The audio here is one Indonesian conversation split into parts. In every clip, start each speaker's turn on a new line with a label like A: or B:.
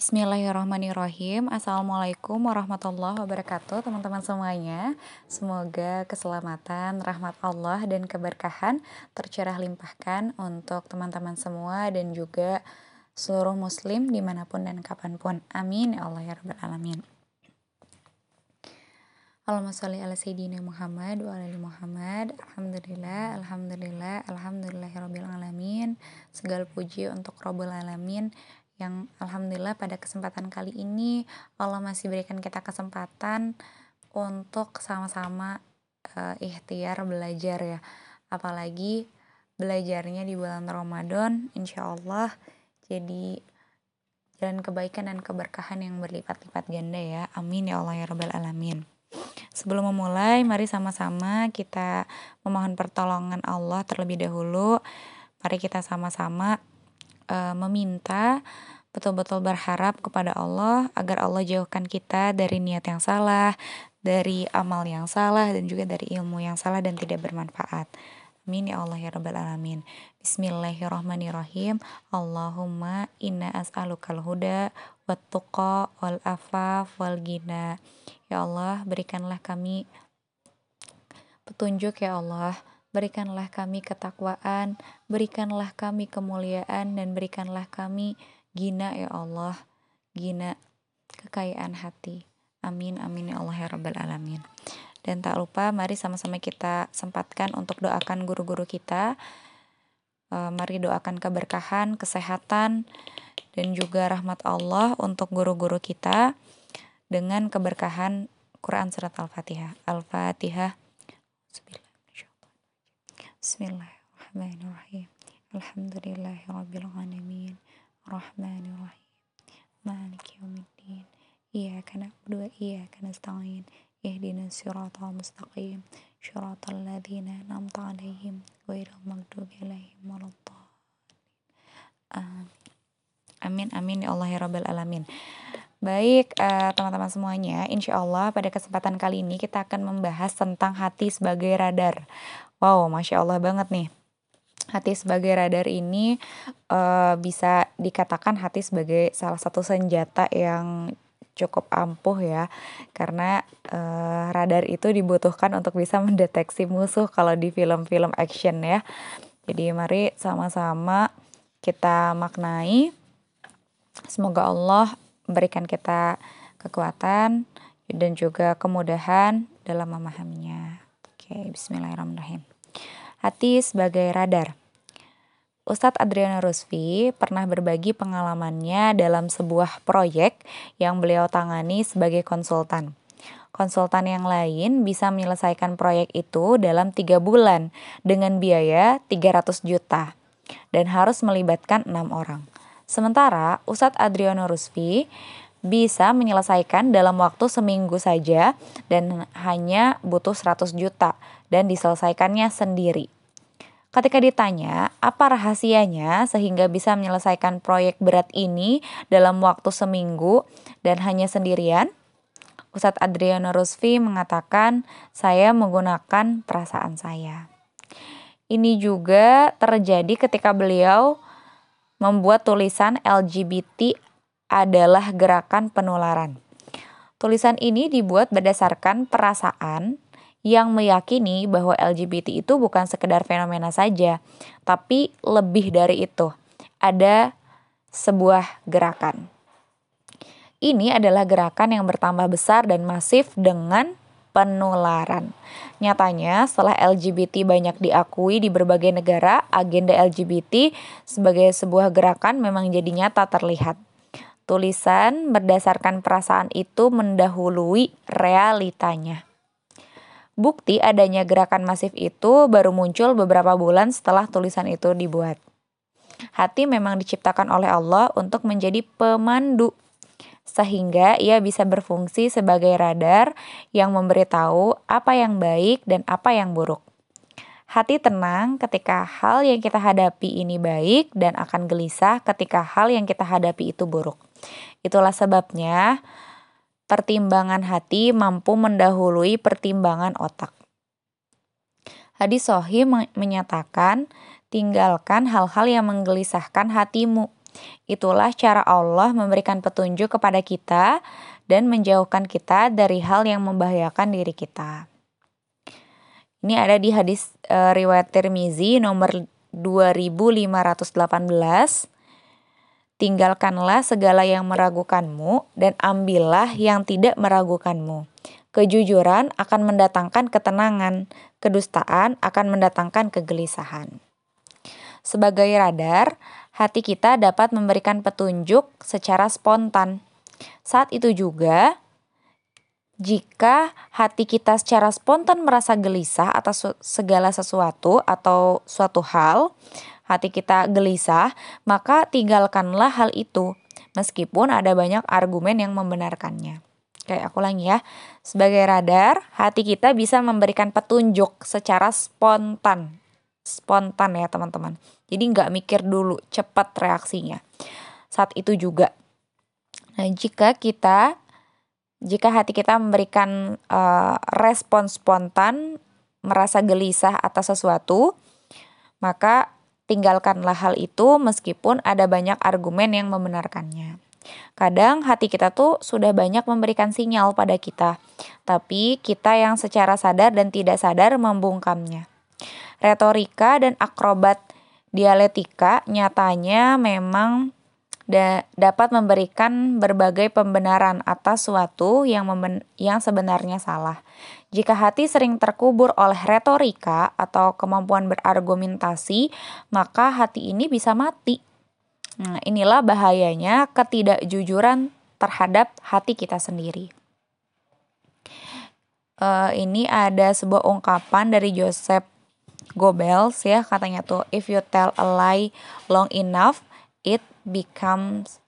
A: Bismillahirrahmanirrahim. Assalamualaikum warahmatullahi wabarakatuh Teman-teman semuanya. Semoga keselamatan, rahmat Allah dan keberkahan Tercurah limpahkan untuk teman-teman semua Dan juga seluruh muslim di mana pun dan kapan pun. Amin. Ya Allah ya Rabbal Alamin. Allahumma ala sayyidina Muhammad wa ala Muhammad. Alhamdulillah, alhamdulillah, alhamdulillahirabbil alamin. Segala puji untuk Rabbul alamin yang alhamdulillah pada kesempatan kali ini Allah masih berikan kita kesempatan untuk sama-sama uh, ikhtiar belajar ya. Apalagi belajarnya di bulan Ramadan insya Allah jadi jalan kebaikan dan keberkahan yang berlipat-lipat ganda ya. Amin ya Allah ya rabbal alamin. Sebelum memulai, mari sama-sama kita memohon pertolongan Allah terlebih dahulu. Mari kita sama-sama uh, meminta betul-betul berharap kepada Allah agar Allah jauhkan kita dari niat yang salah, dari amal yang salah dan juga dari ilmu yang salah dan tidak bermanfaat. Amin ya Allah ya Rabbal Alamin. Bismillahirrahmanirrahim. Allahumma inna as'alukal huda wat tuqa wal afaf wal gina. Ya Allah, berikanlah kami petunjuk ya Allah Berikanlah kami ketakwaan, berikanlah kami kemuliaan, dan berikanlah kami gina ya Allah, gina kekayaan hati. Amin, amin ya Allah ya Rabbal Alamin. Dan tak lupa, mari sama-sama kita sempatkan untuk doakan guru-guru kita. E, mari doakan keberkahan, kesehatan, dan juga rahmat Allah untuk guru-guru kita dengan keberkahan Quran Surat Al-Fatihah. Al-Fatihah. Bismillahirrahmanirrahim. Alhamdulillahirrahmanirrahim. Rahmanirrahim. Malik yawmiddin. Iyaka na'budu wa iyaka nasta'in. Ihdina siratal mustaqim. Siratal ladzina an'amta 'alaihim ghairil maghdubi 'alaihim waladdallin. Amin. Amin ya Allah ya rabbal alamin. Baik, uh, teman-teman semuanya, insya Allah pada kesempatan kali ini kita akan membahas tentang hati sebagai radar. Wow, masya Allah banget nih. Hati sebagai radar ini uh, bisa dikatakan hati sebagai salah satu senjata yang cukup ampuh ya, karena uh, radar itu dibutuhkan untuk bisa mendeteksi musuh kalau di film-film action ya. Jadi mari sama-sama kita maknai. Semoga Allah memberikan kita kekuatan dan juga kemudahan dalam memahaminya. Oke, bismillahirrahmanirrahim. Hati sebagai radar. Ustadz Adriana Rusfi pernah berbagi pengalamannya dalam sebuah proyek yang beliau tangani sebagai konsultan. Konsultan yang lain bisa menyelesaikan proyek itu dalam tiga bulan dengan biaya 300 juta dan harus melibatkan enam orang. Sementara Ustadz Adriano Rusfi bisa menyelesaikan dalam waktu seminggu saja dan hanya butuh 100 juta dan diselesaikannya sendiri. Ketika ditanya apa rahasianya sehingga bisa menyelesaikan proyek berat ini dalam waktu seminggu dan hanya sendirian, Ustadz Adriano Rusfi mengatakan saya menggunakan perasaan saya. Ini juga terjadi ketika beliau membuat tulisan LGBT adalah gerakan penularan. Tulisan ini dibuat berdasarkan perasaan yang meyakini bahwa LGBT itu bukan sekedar fenomena saja, tapi lebih dari itu. Ada sebuah gerakan. Ini adalah gerakan yang bertambah besar dan masif dengan penularan. Nyatanya, setelah LGBT banyak diakui di berbagai negara, agenda LGBT sebagai sebuah gerakan memang jadi nyata terlihat. Tulisan berdasarkan perasaan itu mendahului realitanya. Bukti adanya gerakan masif itu baru muncul beberapa bulan setelah tulisan itu dibuat. Hati memang diciptakan oleh Allah untuk menjadi pemandu sehingga ia bisa berfungsi sebagai radar yang memberitahu apa yang baik dan apa yang buruk. Hati tenang ketika hal yang kita hadapi ini baik dan akan gelisah ketika hal yang kita hadapi itu buruk. Itulah sebabnya pertimbangan hati mampu mendahului pertimbangan otak. Hadis Sohi menyatakan, tinggalkan hal-hal yang menggelisahkan hatimu Itulah cara Allah memberikan petunjuk kepada kita dan menjauhkan kita dari hal yang membahayakan diri kita. Ini ada di hadis e, riwayat Tirmizi nomor 2518. Tinggalkanlah segala yang meragukanmu dan ambillah yang tidak meragukanmu. Kejujuran akan mendatangkan ketenangan, kedustaan akan mendatangkan kegelisahan. Sebagai radar, hati kita dapat memberikan petunjuk secara spontan. Saat itu juga, jika hati kita secara spontan merasa gelisah atas segala sesuatu atau suatu hal, hati kita gelisah, maka tinggalkanlah hal itu, meskipun ada banyak argumen yang membenarkannya. Kayak aku lagi ya. Sebagai radar, hati kita bisa memberikan petunjuk secara spontan. Spontan ya teman-teman. Jadi nggak mikir dulu, cepat reaksinya. Saat itu juga. Nah, jika kita jika hati kita memberikan uh, respon spontan, merasa gelisah atas sesuatu, maka tinggalkanlah hal itu meskipun ada banyak argumen yang membenarkannya. Kadang hati kita tuh sudah banyak memberikan sinyal pada kita, tapi kita yang secara sadar dan tidak sadar membungkamnya. Retorika dan akrobat dialektika nyatanya memang da dapat memberikan berbagai pembenaran atas suatu yang, yang sebenarnya salah. Jika hati sering terkubur oleh retorika atau kemampuan berargumentasi, maka hati ini bisa mati Nah, inilah bahayanya ketidakjujuran terhadap hati kita sendiri. Uh, ini ada sebuah ungkapan dari Joseph Goebbels ya katanya tuh if you tell a lie long enough it becomes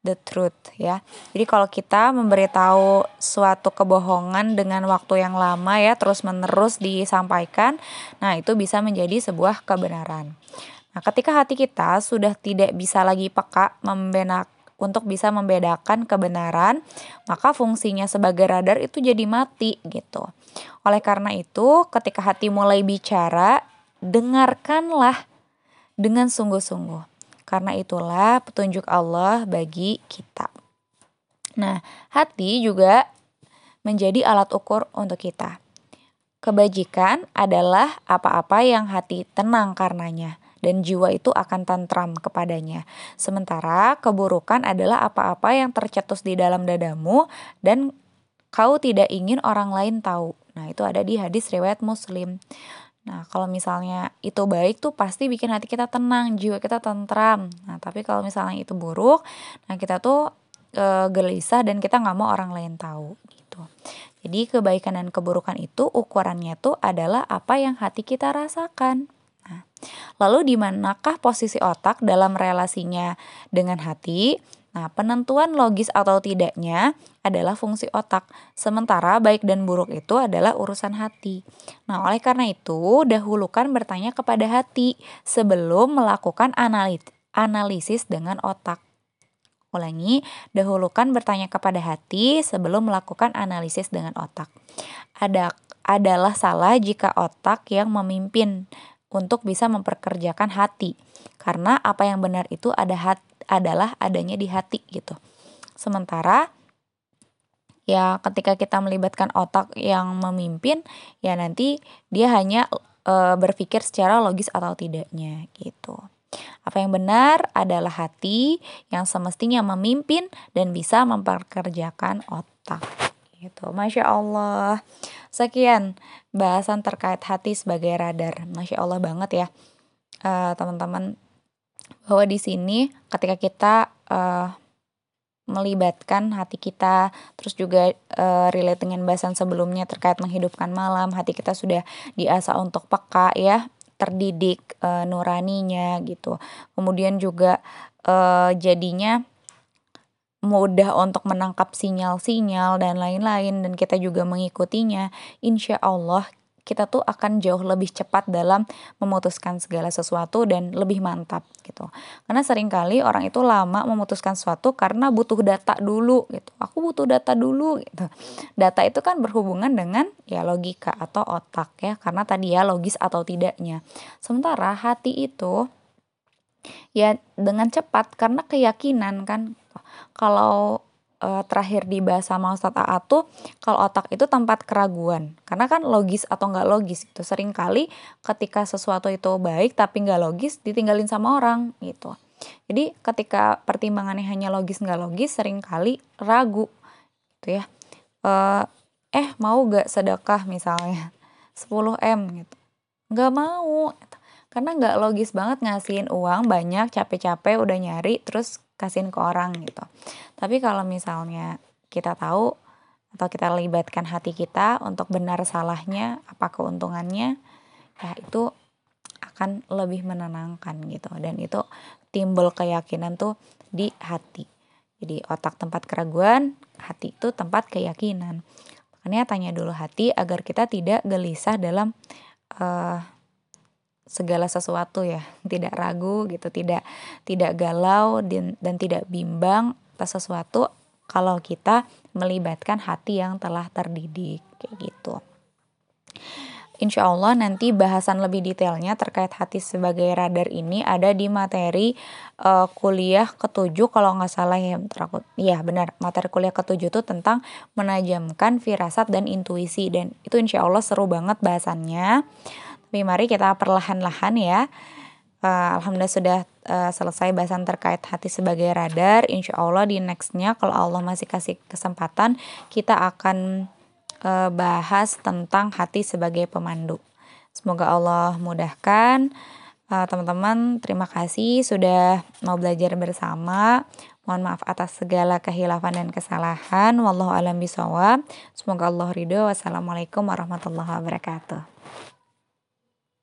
A: the truth ya. Jadi kalau kita memberitahu suatu kebohongan dengan waktu yang lama ya terus-menerus disampaikan, nah itu bisa menjadi sebuah kebenaran. Nah, ketika hati kita sudah tidak bisa lagi peka membenak untuk bisa membedakan kebenaran, maka fungsinya sebagai radar itu jadi mati gitu. Oleh karena itu, ketika hati mulai bicara, dengarkanlah dengan sungguh-sungguh. Karena itulah petunjuk Allah bagi kita. Nah, hati juga menjadi alat ukur untuk kita. Kebajikan adalah apa-apa yang hati tenang karenanya dan jiwa itu akan tantram kepadanya. Sementara keburukan adalah apa-apa yang tercetus di dalam dadamu dan kau tidak ingin orang lain tahu. Nah, itu ada di hadis riwayat Muslim. Nah, kalau misalnya itu baik tuh pasti bikin hati kita tenang, jiwa kita tentram. Nah, tapi kalau misalnya itu buruk, nah kita tuh e, gelisah dan kita nggak mau orang lain tahu gitu. Jadi kebaikan dan keburukan itu ukurannya tuh adalah apa yang hati kita rasakan. Nah, lalu di manakah posisi otak dalam relasinya dengan hati? Nah, penentuan logis atau tidaknya adalah fungsi otak, sementara baik dan buruk itu adalah urusan hati. Nah, oleh karena itu, dahulukan bertanya kepada hati sebelum melakukan analisis dengan otak. Ulangi, dahulukan bertanya kepada hati sebelum melakukan analisis dengan otak. Ada adalah salah jika otak yang memimpin untuk bisa memperkerjakan hati. Karena apa yang benar itu ada hat, adalah adanya di hati gitu. Sementara ya ketika kita melibatkan otak yang memimpin ya nanti dia hanya e, berpikir secara logis atau tidaknya gitu. Apa yang benar adalah hati yang semestinya memimpin dan bisa memperkerjakan otak. Gitu. Masya Allah. Sekian bahasan terkait hati sebagai radar. Masya Allah banget ya uh, teman-teman bahwa di sini ketika kita uh, melibatkan hati kita terus juga uh, relate dengan bahasan sebelumnya terkait menghidupkan malam hati kita sudah diasah untuk peka ya terdidik uh, nuraninya gitu. Kemudian juga uh, jadinya mudah untuk menangkap sinyal-sinyal dan lain-lain dan kita juga mengikutinya, insya Allah kita tuh akan jauh lebih cepat dalam memutuskan segala sesuatu dan lebih mantap gitu. Karena sering kali orang itu lama memutuskan sesuatu karena butuh data dulu gitu. Aku butuh data dulu gitu. Data itu kan berhubungan dengan ya logika atau otak ya karena tadi ya logis atau tidaknya. Sementara hati itu ya dengan cepat karena keyakinan kan kalau uh, terakhir dibahas sama Ustadz AA tuh kalau otak itu tempat keraguan. Karena kan logis atau nggak logis itu sering kali ketika sesuatu itu baik tapi nggak logis ditinggalin sama orang gitu. Jadi ketika pertimbangannya hanya logis nggak logis sering kali ragu gitu ya. Uh, eh mau gak sedekah misalnya? 10 m gitu. Nggak mau gitu. karena nggak logis banget ngasihin uang banyak capek-capek udah nyari terus kasihin ke orang gitu. Tapi kalau misalnya kita tahu atau kita libatkan hati kita untuk benar salahnya apa keuntungannya ya itu akan lebih menenangkan gitu. Dan itu timbul keyakinan tuh di hati. Jadi otak tempat keraguan hati itu tempat keyakinan. Makanya tanya dulu hati agar kita tidak gelisah dalam uh, segala sesuatu ya. Tidak ragu gitu tidak tidak galau dan, dan tidak bimbang atas sesuatu kalau kita melibatkan hati yang telah terdidik kayak gitu. Insya Allah nanti bahasan lebih detailnya terkait hati sebagai radar ini ada di materi uh, kuliah ketujuh kalau nggak salah ya terakut ya benar materi kuliah ketujuh itu tentang menajamkan firasat dan intuisi dan itu insya Allah seru banget bahasannya tapi mari kita perlahan-lahan ya. Uh, Alhamdulillah sudah uh, selesai bahasan terkait hati sebagai radar. Insya Allah di nextnya kalau Allah masih kasih kesempatan kita akan uh, bahas tentang hati sebagai pemandu. Semoga Allah mudahkan. Teman-teman, uh, terima kasih sudah mau belajar bersama. Mohon maaf atas segala kehilafan dan kesalahan. Wallahu alam bisawab. Semoga Allah ridho. Wassalamualaikum warahmatullahi wabarakatuh.